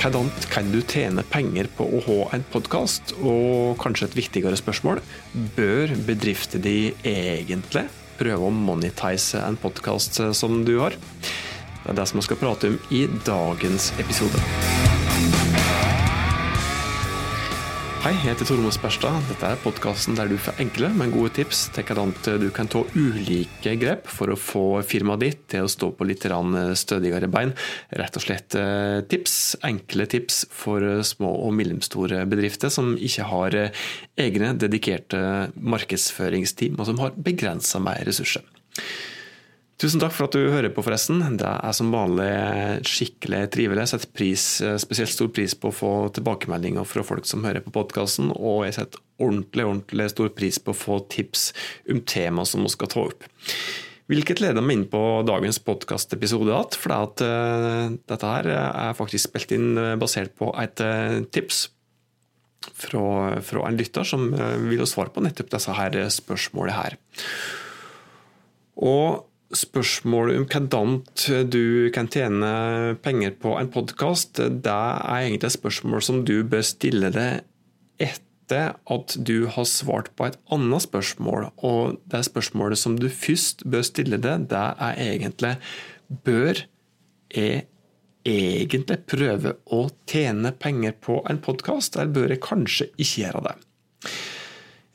Hvordan kan du tjene penger på å ha en podkast? Og kanskje et viktigere spørsmål, bør bedriften din egentlig prøve å monetise en podkast som du har? Det er det som vi skal prate om i dagens episode. Hei, jeg heter Tormod Sperstad. Dette er podkasten der du får enkle, men gode tips til hvordan du kan ta ulike grep for å få firmaet ditt til å stå på litt stødigere bein. Rett og slett eh, tips, enkle tips for små og mellomstore bedrifter som ikke har eh, egne dedikerte markedsføringsteam, og som har begrensa med ressurser. Tusen takk for at du hører på, forresten. Det er som vanlig skikkelig trivelig. Jeg setter pris, spesielt stor pris på å få tilbakemeldinger fra folk som hører på podkasten, og jeg setter ordentlig, ordentlig stor pris på å få tips om tema som vi skal ta opp. Hvilket leder meg inn på dagens podkastepisode igjen. For at, uh, dette her er faktisk spilt inn eh, basert på et uh, tips fra, fra, en lytter som uh, vil svare på nettopp disse her spørsmålene her. Og spørsmålet om hvordan du kan tjene penger på en podkast, det er egentlig et spørsmål som du bør stille deg etter at du har svart på et annet spørsmål. Og det spørsmålet som du først bør stille deg, det er egentlig Bør jeg egentlig prøve å tjene penger på en podkast, eller bør jeg kanskje ikke gjøre det?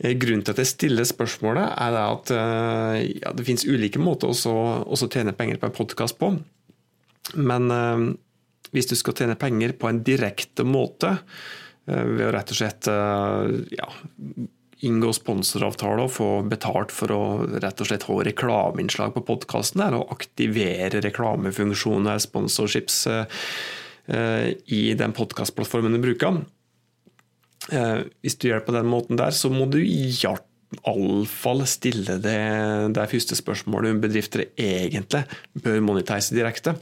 Eh, grunnen til at jeg stiller spørsmålet, er at eh, ja, det finnes ulike måter å tjene penger på en podkast på. Men uh, hvis du skal tjene penger på en direkte måte, ved å rett og slett ja, inngå sponsoravtale og få betalt for å rett og slett ha reklameinnslag på podkasten, og aktivere reklamefunksjoner, sponsorships, i den podkastplattformen du bruker, Eh, hvis du gjør det på den måten der, så må du iallfall stille det, det første spørsmålet om bedrifter egentlig bør monetise direkte.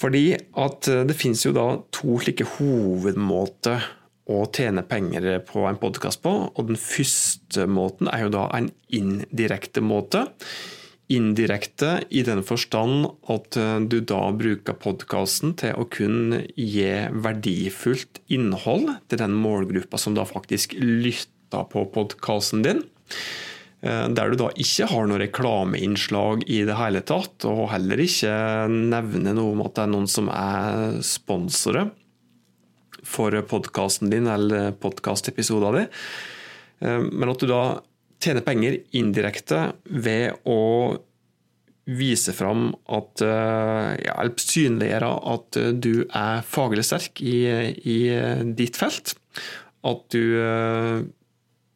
Fordi at eh, det finnes jo da to slike hovedmåter å tjene penger på en podkast på. Og den første måten er jo da en indirekte måte. Indirekte i den forstand at eh, du da bruker podkasten til å kunne gi verdifullt innhold til den målgruppa som da faktisk lytter på podkasten din. Eh, der du da ikke har noe reklameinnslag i det hele tatt, og heller ikke nevner noe om at det er noen som er sponsore for podkasten din eller podkastepisoden din. Eh, men at du da tjene penger indirekte ved å vise fram at eh, ja, synliggjøre at du er faglig sterk i, i ditt felt. At du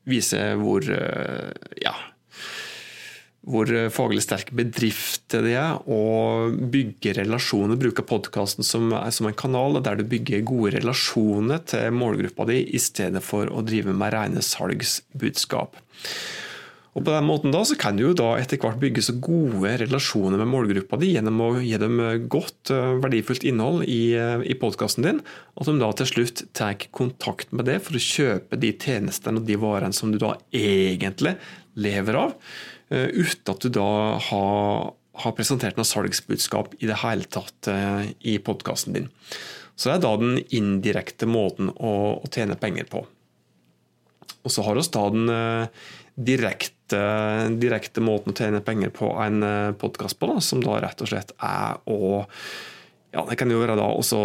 viser hvor ja, hvor faglig sterk bedrift de er, og bygge relasjoner. Bruke podkasten som, som, en kanal der du bygger gode relasjoner til målgruppa di, i stedet for å drive med rene salgsbudskap. Og På den måten da, så kan du jo da etter hvert bygge så gode relasjoner med målgruppa di gjennom å gi dem godt, eh, verdifullt innhold i, eh, i podkasten din, at de da til slutt tar kontakt med det for å kjøpe de tjenestene og de varene som du da egentlig lever av, eh, uten at du da har, har presentert noe salgsbudskap i det hele tatt i podkasten din. Så det er da den indirekte måten å, å tjene penger på. Og så har vi da den direkte, direkte, måten å tjene penger på en eh, podkast på, da, som da rett og slett er å ja, Det kan jo være da også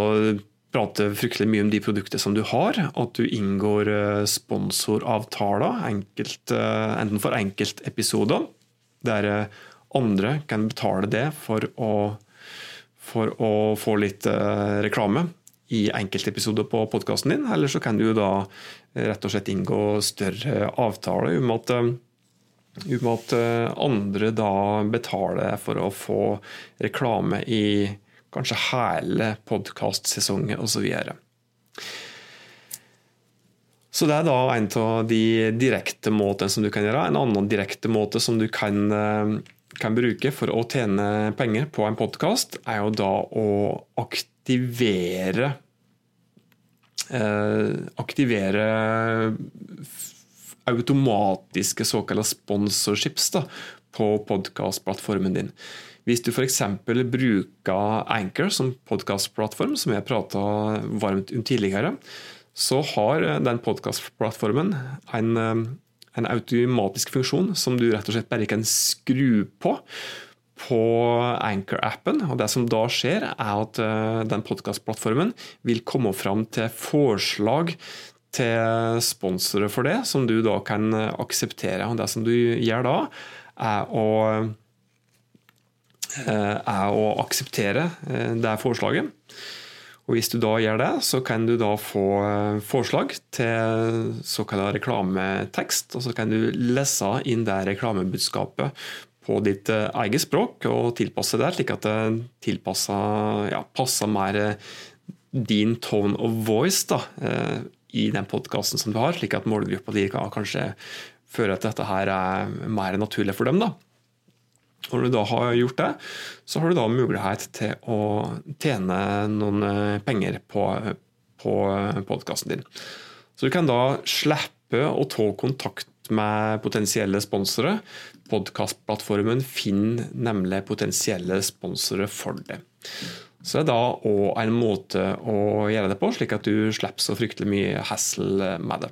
prate fryktelig mye om de produktene som du har. At du inngår eh, sponsoravtaler, eh, enten for enkeltepisoder, der andre kan betale det for å, for å få litt reklame i enkeltepisoder på podkasten din, eller så kan du da rett og slett inngå større avtaler om at, om at andre da betaler for å få reklame i kanskje hele podkastsesongen osv. Så, det er da en av de direkte måtene som du kan gjøre. En annen direkte måte som du kan, kan bruke for å tjene penger på en podkast, er jo da å aktivere Eh, aktivere automatiske såkalte sponsorships da, på podkastplattformen din. Hvis du f.eks. bruker Anchor som podkastplattform, som jeg prata varmt om tidligere, så har den podkastplattformen en, en, automatisk funksjon som du rett og slett bare kan skru på på Anchor-appen. og Det som da skjer, er at eh, den podkastplattformen vil komme fram til forslag til sponsorer for det, som du da kan akseptere. og Det som du gjør da, er å Eh, er å akseptere eh, det forslaget. Og Hvis du da gjør det, så kan du da få eh, forslag til såkalt reklametekst. og Så kan du lese inn det reklamebudskapet på ditt eget språk og tilpasse det, slik at det ja, passer mer din tone of voice da, i den podkasten som du har, slik at målgruppa di kan kanskje føre at dette her er mer naturlig for dem. da. Når du da har gjort det, så har du da mulighet til å tjene noen eh, penger på, på podkasten din. Så du kan da slippe å ta kontakt med potensielle sponsorer. Podkastplattformen finner nemlig potensielle sponsorer for det. Så det er da òg en måte å gjøre det på, slik at du slipper så fryktelig mye hassle med det.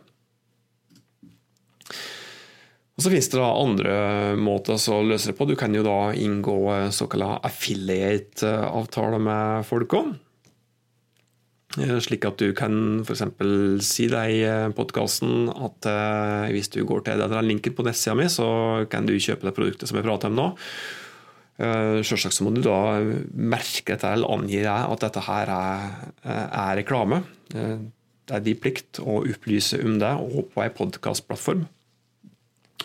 Og Så finnes det da andre måter å løse det på. Du kan jo da inngå såkalt affiliate-avtaler med folk òg. Eh, slik at du kan f.eks. si deg i podkasten at eh, hvis du går til den linken på nettsida mi, så kan du kjøpe det produktet som jeg prater om nå. Eh, selvsagt så må du da merke dette eller angi at dette her er, er reklame. Det er din plikt å opplyse om det, og på en podkastplattform.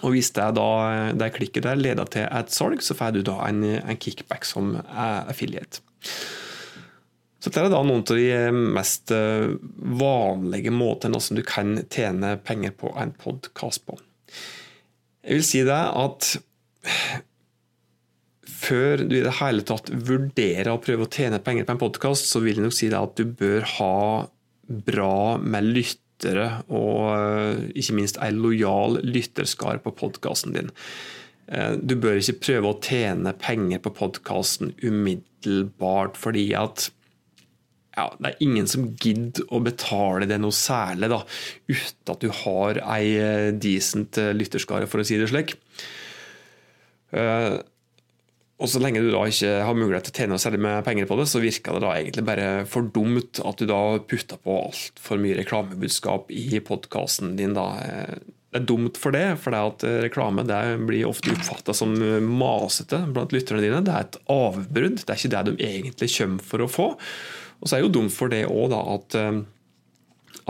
Og Hvis det, da, det klikket der leder til et salg, så får du da en, en kickback som affiliate. Så det er da noen av de mest eh, vanlige måtene som du kan tjene penger på en podkast på. Jeg vil si det at før du i det hele tatt vurderer å prøve å tjene penger på en podkast, så vil jeg nok si det at du bør ha bra med lytt lyttere, og eh, ikke minst ei lojal lytterskar på podkasten din. Eh, du bør ikke prøve å tjene penger på podkasten umiddelbart, fordi at ja, det er ingen som gidder å betale det noe særlig da, uten at du har ei eh, decent lytterskare, for å si det slik. Og så lenge du da ikke har mulighet til å tjene særlig med penger på det, så virker det da egentlig bare for dumt at du da putter på altfor mye reklamebudskap i podkasten din. da. Det er dumt for det, for det at reklame det blir ofte oppfatta som masete blant lytterne dine. Det er et avbrudd, det er ikke det de egentlig kommer for å få. Og så er det jo dumt for det òg, at,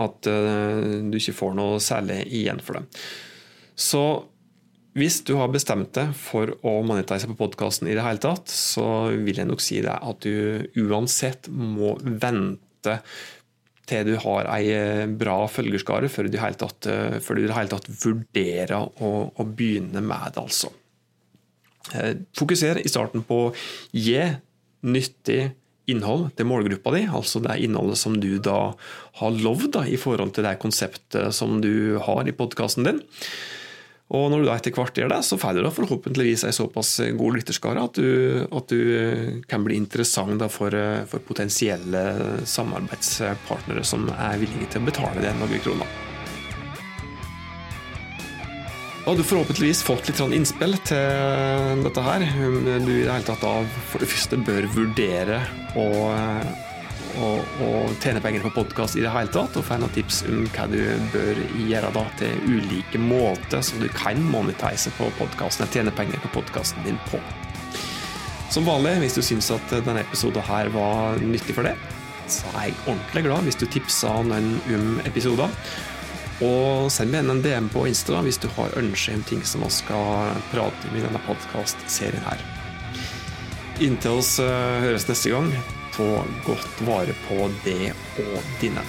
at eh, du ikke får noe særlig igjen for det. Så hvis du har bestemt deg for å monetise på podkasten i det hele tatt, så vil jeg nok si deg at du uansett må vente til du har ei eh, bra følgerskare før du i hele tatt, eh, det tatt vurderer å, å begynne med det, altså. Eh, fokuser i starten på å gi nyttig innhold til målgruppa di, altså det innholdet som du da har lovd i forhold til det konseptet som du har i podkasten din. Og når du da etter hvert gjør det, så får du da forhåpentligvis en såpass god lytterskare at at du eh, kan bli interessant for, eh, for, potensielle samarbeidspartnere som er villige til å betale det noen kroner. Da har du forhåpentligvis fått litt innspill til dette her. Du i det hele tatt da for det første bør vurdere å å, tjene penger på podkast i det hele tatt, og få noen tips om hva du bør gjøre da til ulike måter som du kan monetise på podkasten, tjene penger på podkasten din på. Som vanlig, hvis du syns at denne episoden her var nyttig for deg, så er jeg ordentlig glad hvis du tipser noen om episoder. Og send meg en DM på Insta hvis du har ønske om ting som vi skal prate om i denne podkastserien her. Inntil oss eh, høres neste gang ta godt vare på deg og dine.